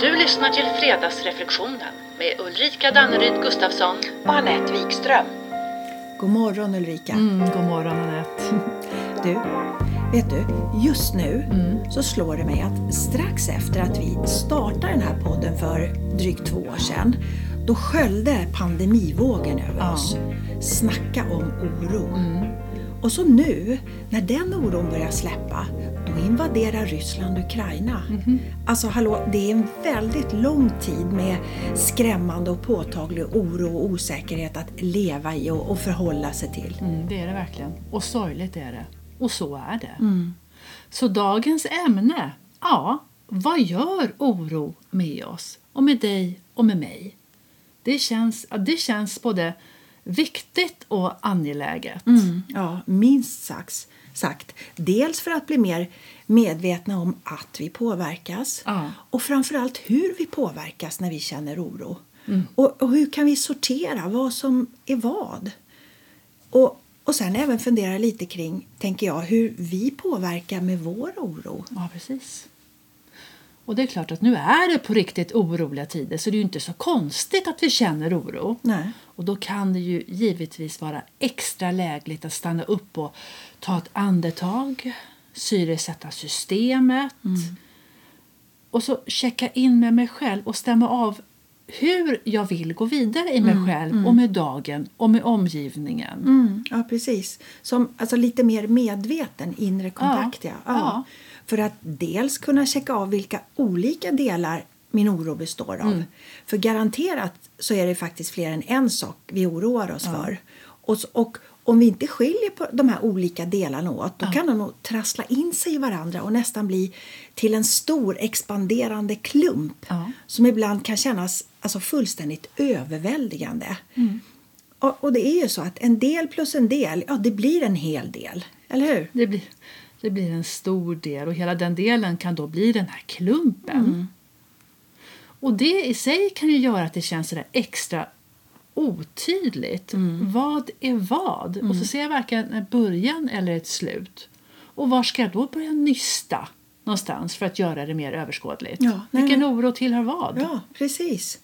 Du lyssnar till Fredagsreflektionen med Ulrika Danneryd Gustafsson. och Anette Wikström. God morgon Ulrika. Mm, god morgon Anette. Du, vet du, just nu Mm. så slår det mig att strax efter att vi startade den här podden för drygt två år sedan, då sköljde pandemivågen över Ja. oss. Snacka om oro. Mm. Och så nu, när den oron börjar släppa, då invaderar Ryssland Ukraina. Mhm. Alltså hallå, det är en väldigt lång tid med skrämmande och påtaglig oro och osäkerhet att leva i och, och förhålla sig till. Mm, det är det verkligen. Och sorgligt är det. Och så är det. Så dagens ämne, ja, vad gör oro med oss? Och med dig och med mig? Det känns, det känns både viktigt och angeläget. Mm, ja, minst sagt, sagt. Dels för att bli mer medvetna om att vi påverkas Ja. och framförallt hur vi påverkas när vi känner oro. Och, och hur kan vi sortera vad som är vad? Och, och sen även fundera lite kring, tänker jag, hur vi påverkar med vår oro. Ja, precis. Och det är klart att nu är det på riktigt oroliga tider så det är ju inte så konstigt att vi känner oro. Nej. Och då kan det ju givetvis vara extra lägligt att stanna upp och ta ett andetag, syresätta systemet och så checka in med mig själv och stämma av hur jag vill gå vidare i mig själv och med dagen och med omgivningen. Mm, ja, precis. Som alltså, lite mer medveten inre kontakt. Ja. Ja, Ja. Ja. För att dels kunna checka av vilka olika delar min oro består av. För garanterat så är det faktiskt fler än en sak vi oroar oss för. Och, och om vi inte skiljer på de här olika delarna åt då kan de nog trassla in sig i varandra och nästan bli till en stor expanderande klump Ja. som ibland kan kännas alltså, fullständigt överväldigande. Och, och det är ju så att en del plus en del, ja det blir en hel del. Eller hur? Det blir, det blir en stor del och hela den delen kan då bli den här klumpen. Och det i sig kan ju göra att det känns sådär extra otydligt. Vad är vad? Och så ser jag varken en början eller ett slut. Och var ska jag då börja nysta någonstans för att göra det mer överskådligt? Ja, nej, Vilken oro tillhör vad? Ja, precis.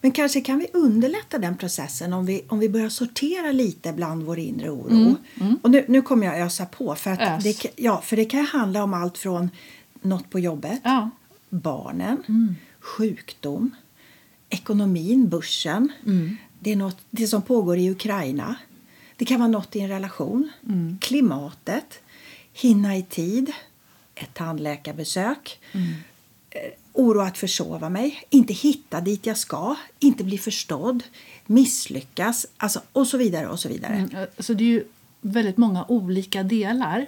Men kanske kan vi underlätta den processen om vi, om vi börjar sortera lite bland vår inre oro. Och nu, nu kommer jag ösa på för, att Ös. det, ja, för det kan handla om allt från något på jobbet, Ja. barnen, sjukdom, ekonomin, börsen. Det är något det som pågår i Ukraina. Det kan vara något i en relation, klimatet, hinna i tid, ett tandläkarbesök, eh, oro att försova mig, inte hitta dit jag ska, inte bli förstådd, misslyckas alltså, och så vidare. och så vidare. Mm, Alltså det är ju väldigt många olika delar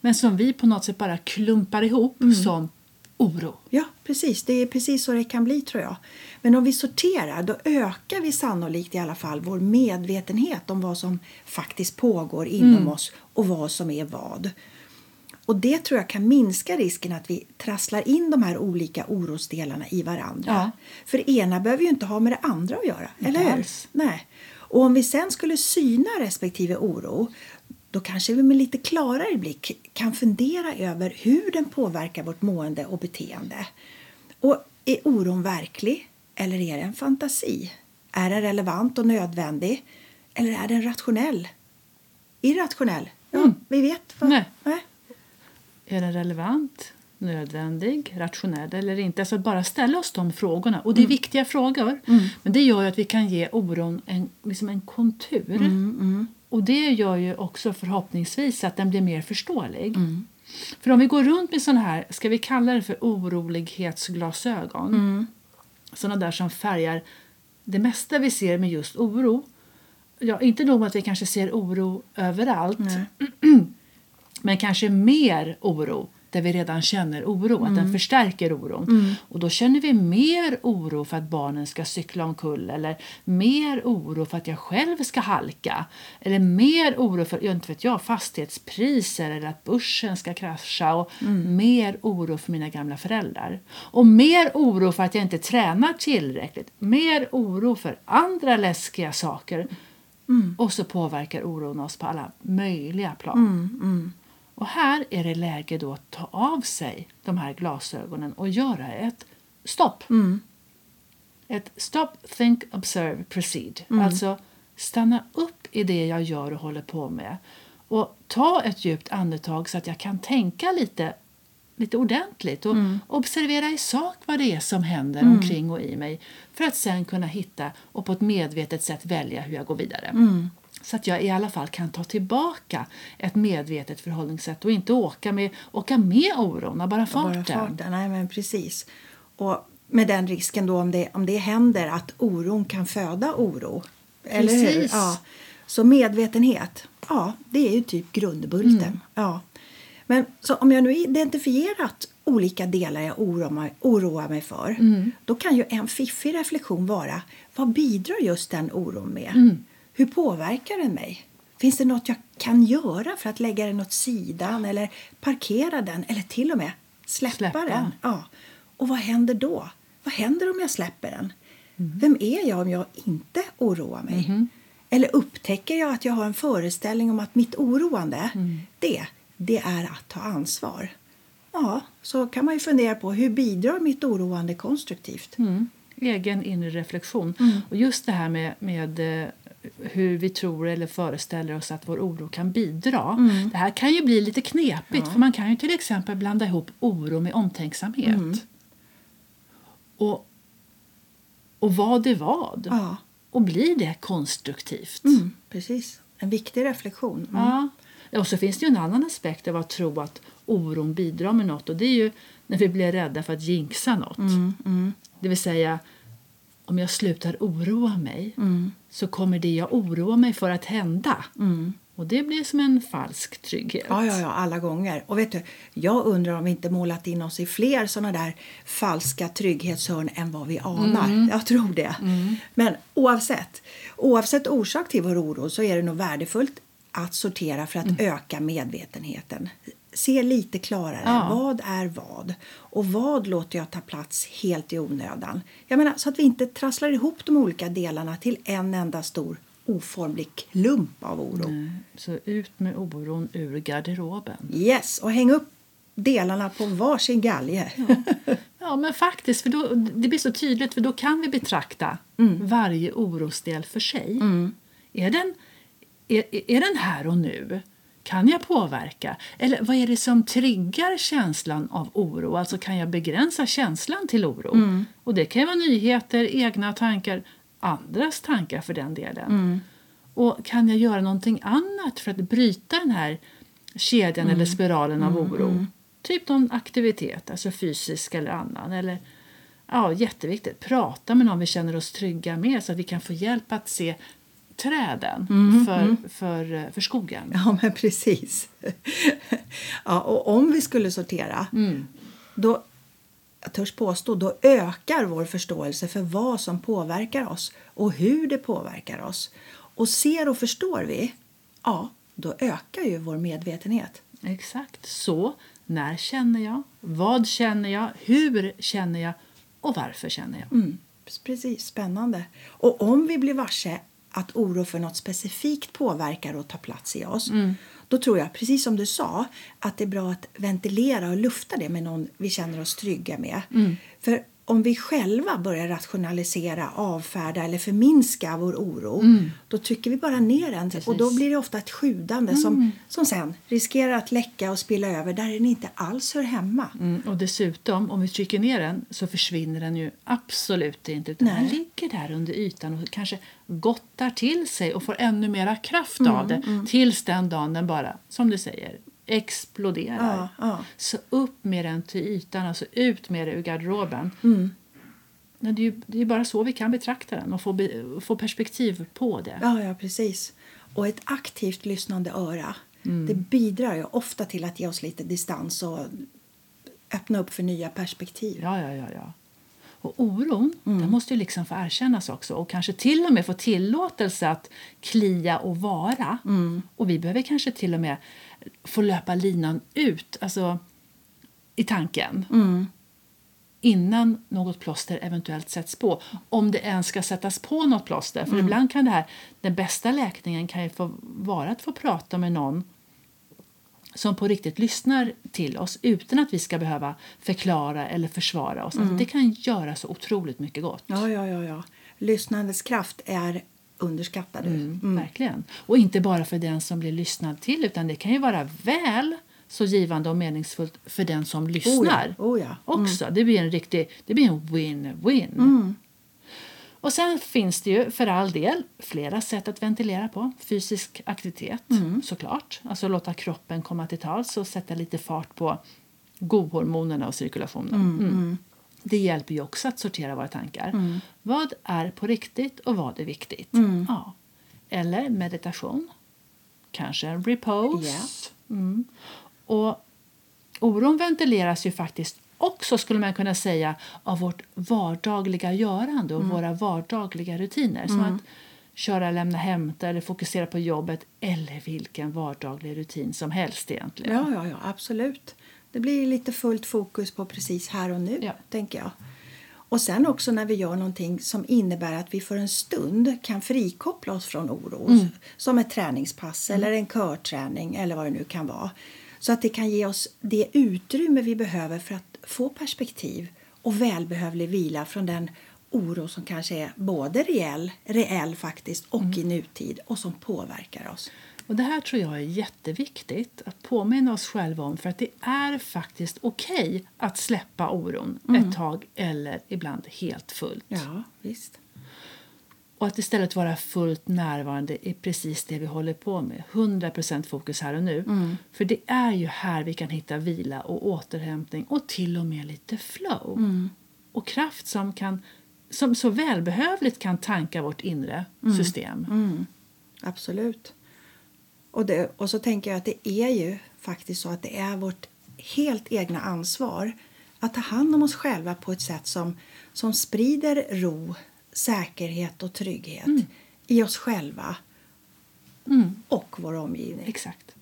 men som vi på något sätt bara klumpar ihop som oro. Ja, precis. Det är precis så det kan bli tror jag. Men om vi sorterar då ökar vi sannolikt i alla fall vår medvetenhet om vad som faktiskt pågår inom oss och vad som är vad. Och det tror jag kan minska risken att vi trasslar in de här olika orosdelarna i varandra. Ja. För det ena behöver ju inte ha med det andra att göra, Inte eller hur? Nej. Och om vi sen skulle syna respektive oro då kanske vi med lite klarare blick kan fundera över hur den påverkar vårt mående och beteende. Och är oron verklig eller är det en fantasi? Är den relevant och nödvändig eller är den rationell? Irrationell? Ja, Mm. vi vet. vad- Nej. Nej. Är den relevant, nödvändig, rationell eller inte? Alltså bara ställa oss de frågorna. Och det är viktiga frågor. Men det gör att vi kan ge oron en, liksom en kontur. Och det gör ju också förhoppningsvis att den blir mer förståelig. För om vi går runt med sådana här, ska vi kalla det för orolighetsglasögon. Sådana där som färgar det mesta vi ser med just oro. Ja, inte nog med att vi kanske ser oro överallt. Nej. Men kanske mer oro där vi redan känner oro, att den förstärker oron. Och då känner vi mer oro för att barnen ska cykla omkull eller mer oro för att jag själv ska halka eller mer oro för jag inte vet jag, fastighetspriser eller att börsen ska krascha och mer oro för mina gamla föräldrar. Och mer oro för att jag inte tränar tillräckligt, mer oro för andra läskiga saker. Och så påverkar oron oss på alla möjliga plan. Och här är det läge då att ta av sig de här glasögonen och göra ett stopp. Mm. Ett stop, think, observe, proceed. Mm. Alltså stanna upp i det jag gör och håller på med. Och ta ett djupt andetag så att jag kan tänka lite, lite ordentligt och Mm. observera i sak vad det är som händer omkring och i mig för att sen kunna hitta och på ett medvetet sätt välja hur jag går vidare. Mm. Så att jag i alla fall kan ta tillbaka ett medvetet förhållningssätt och inte åka med, åka med oron av bara farten. Bara farten. Nej, men precis. Och med den risken då om det, om det händer att oron kan föda oro. Eller hur? Ja. Så medvetenhet, ja, det är ju typ grundbulten. Mm. Ja. Men så om jag nu identifierat olika delar jag oroar mig, oroar mig för Mm. då kan ju en fiffig reflektion vara vad bidrar just den oron med? Mm. Hur påverkar den mig? Finns det något jag kan göra för att lägga den åt sidan eller parkera den eller till och med släppa, Släppa. den? Ja. Och vad händer då? Vad händer om jag släpper den? Mm. Vem är jag om jag inte oroar mig? Mm-hmm. Eller upptäcker jag att jag har en föreställning om att mitt oroande, Mm. det, det är att ta ansvar? Ja, så kan man ju fundera på hur bidrar mitt oroande konstruktivt? Mm. Egen inre reflektion. Mm. Och just det här med, med eh, hur vi tror eller föreställer oss att vår oro kan bidra. Det här kan ju bli lite knepigt Mm. Ja. för man kan ju till exempel blanda ihop oro med omtänksamhet. Mm. Och, och vad är vad? Ja, Och blir det konstruktivt? mm, precis. En viktig reflektion. Mm. Ja. Ja, Och så finns det ju en annan aspekt av att tro att oron bidrar med något och det är ju när vi blir rädda för att jinxa något. Mm, mm, Det vill säga, om jag slutar oroa mig mm, så kommer det jag oroar mig för att hända. mm. Och det blir som en falsk trygghet. Ja, ja, ja, alla gånger. Och vet du, jag undrar om vi inte målat in oss i fler såna där falska trygghetshörn än vad vi anar. Jag tror det. Men oavsett, oavsett orsak till vår oro så är det nog värdefullt att sortera för att öka medvetenheten. Se lite klarare. Ja. Vad är vad? Och vad låter jag ta plats helt i onödan? Jag menar, så att vi inte trasslar ihop de olika delarna till en enda stor oformlig klump av oro. Nej, Så ut med oron ur garderoben. Yes, och häng upp delarna på varsin galge. Ja, men faktiskt, för då, det blir så tydligt för då kan vi betrakta varje orosdel för sig. Är, den, är, är den här och nu? Kan jag påverka? Eller vad är det som triggar känslan av oro? Alltså kan jag begränsa känslan till oro? Och det kan vara nyheter, egna tankar, andras tankar för den delen. Och kan jag göra någonting annat för att bryta den här kedjan eller spiralen av oro? Typ någon aktivitet, alltså fysisk eller annan. Eller, ja, jätteviktigt, prata med någon vi känner oss trygga med så att vi kan få hjälp att se träden för, för, för skogen. Ja, men precis. Ja, och om vi skulle sortera, då, jag törs påstå, då ökar vår förståelse för vad som påverkar oss och hur det påverkar oss. Och ser och förstår vi, ja, då ökar ju vår medvetenhet. Exakt så. När känner jag? Vad känner jag? Hur känner jag? Och varför känner jag? Mm, precis, spännande. Och om vi blir varse att oro för något specifikt påverkar och tar plats i oss då tror jag, precis som du sa, att det är bra att ventilera och lufta det med någon vi känner oss trygga med. För om vi själva börjar rationalisera, avfärda eller förminska vår oro då trycker vi bara ner den och då blir det ofta ett sjudande som, som sen riskerar att läcka och spilla över där den inte alls hör hemma. Mm, och dessutom, om vi trycker ner den så försvinner den ju absolut inte. Utan Nej. den ligger där under ytan och kanske gottar till sig och får ännu mera kraft av det tills den dagen den bara, som du säger, exploderar. Ja, ja. Så upp med den till ytan, alltså ut med det ur garderoben. Mm. Men det är ju det är bara så vi kan betrakta den och få, be, få perspektiv på det. Ja, ja, precis. Och ett aktivt lyssnande öra det bidrar ju ofta till att ge oss lite distans och öppna upp för nya perspektiv. Ja, ja, ja. ja. Och oron den måste ju liksom få erkännas också och kanske till och med få tillåtelse att klia och vara. Och vi behöver kanske till och med få löpa linan ut, alltså i tanken. Innan något plåster eventuellt sätts på. Om det ens ska sättas på något plåster. För ibland kan det här, den bästa läkningen kan ju få vara att få prata med någon som på riktigt lyssnar till oss utan att vi ska behöva förklara eller försvara oss. Alltså, det kan göra så otroligt mycket gott. Ja, ja, ja, ja. Lyssnandets kraft är underskattad. Mm, Verkligen. Och inte bara för den som blir lyssnad till utan det kan ju vara väl så givande och meningsfullt för den som lyssnar Oh ja. också. Det blir en riktig det blir en win-win. Och sen finns det ju för all del flera sätt att ventilera på. Fysisk aktivitet såklart. Alltså låta kroppen komma till tals och sätta lite fart på gohormonerna och cirkulationen. Mm. Det hjälper ju också att sortera våra tankar. Vad är på riktigt och vad är viktigt? Ja. Eller meditation. Kanske en repose. Ja. Mm. Och oron ventileras ju faktiskt också skulle man kunna säga av vårt vardagliga görande och våra vardagliga rutiner. Som att köra, lämna, hämta eller fokusera på jobbet eller vilken vardaglig rutin som helst egentligen. Ja, ja, ja, absolut. Det blir lite fullt fokus på precis här och nu, Ja. tänker jag. Och sen också när vi gör någonting som innebär att vi för en stund kan frikoppla oss från oro. Mm. Som ett träningspass eller en körträning eller vad det nu kan vara. Så att det kan ge oss det utrymme vi behöver för att få perspektiv och välbehövlig vila från den oro som kanske är både reell, reell faktiskt och Mm. i nutid och som påverkar oss. Och Det här tror jag är jätteviktigt att påminna oss själva om för att det är faktiskt okej att släppa oron ett tag eller ibland helt fullt. Ja, visst. Och att istället vara fullt närvarande i precis det vi håller på med. 100% fokus här och nu. För det är ju här vi kan hitta vila och återhämtning och till och med lite flow. Och kraft som, kan, som så välbehövligt kan tanka vårt inre system. Absolut. Och, det, och så tänker jag att det är ju faktiskt så att det är vårt helt egna ansvar att ta hand om oss själva på ett sätt som, som sprider ro, säkerhet och trygghet i oss själva och vår omgivning. Exakt.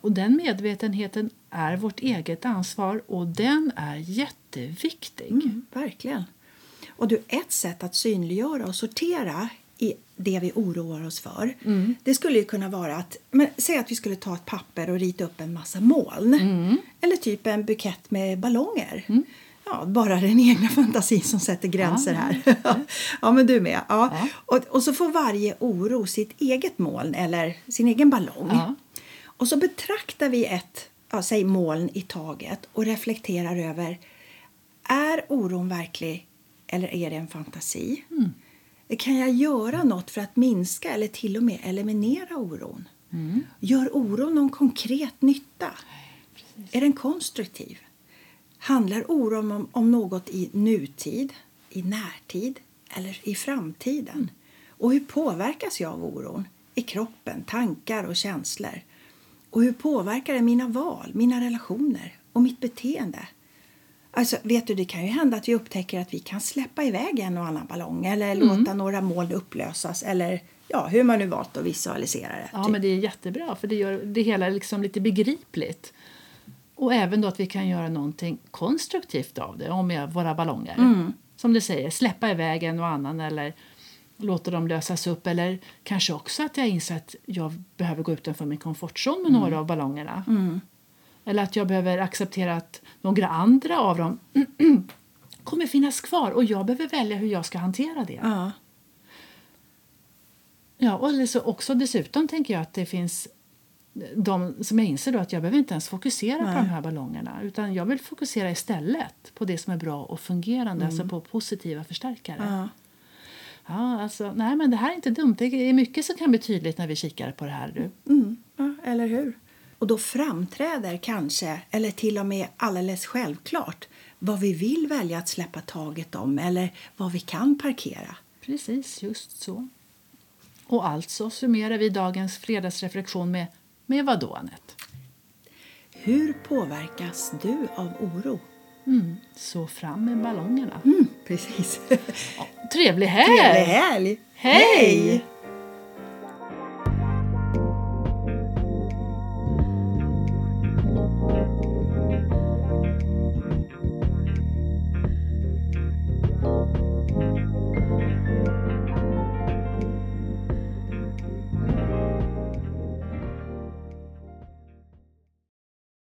Och den medvetenheten är vårt eget ansvar och den är jätteviktig. Mm, verkligen. Och du, ett sätt att synliggöra och sortera i det vi oroar oss för. Det skulle ju kunna vara att, men, säg att vi skulle ta ett papper och rita upp en massa moln. Eller typ en bukett med ballonger. Ja, bara den egna fantasin som sätter gränser Ja, här. ja, men du med. Ja. Ja. Och, och så får varje oro sitt eget moln eller sin egen ballong. Ja. Och så betraktar vi ett, ja, säg moln i taget och reflekterar över är oron verklig eller är det en fantasi? Kan jag göra något för att minska eller till och med eliminera oron? Gör oron någon konkret nytta? Är den konstruktiv? Handlar oron om, om något i nutid, i närtid eller i framtiden? Och hur påverkas jag av oron? I kroppen, tankar och känslor? Och hur påverkar det mina val, mina relationer och mitt beteende? Alltså, vet du, det kan ju hända att vi upptäcker att vi kan släppa iväg en och annan ballong eller låta några moln upplösas eller ja, hur man nu valt att visualisera det. Ja, typ. men det är jättebra för det gör det hela liksom lite begripligt. Och även då att vi kan göra någonting konstruktivt av det, om med våra ballonger. Som du säger, släppa iväg en och annan eller låta dem lösas upp. Eller kanske också att jag inser att jag behöver gå utanför min komfortzon med några av ballongerna. Eller att jag behöver acceptera att några andra av dem kommer finnas kvar och jag behöver välja hur jag ska hantera det. Ja. Ja, och så också dessutom tänker jag att det finns de som jag inser då att jag behöver inte ens fokusera Nej. på de här ballongerna utan jag vill fokusera istället på det som är bra och fungerande, alltså på positiva förstärkare. Ja. Ja, alltså, nej men det här är inte dumt. Det är mycket som kan bli tydligt när vi kikar på det här. Du. Mm, ja, eller hur? Och då framträder kanske, eller till och med alldeles självklart, vad vi vill välja att släppa taget om eller vad vi kan parkera. Precis, just så. Och alltså summerar vi dagens fredagsreflektion med, med vad då, Anette? Hur påverkas du av oro? Mm, så fram med ballongerna. Mm, precis. Trevlig helg! Trevlig helg! Hej!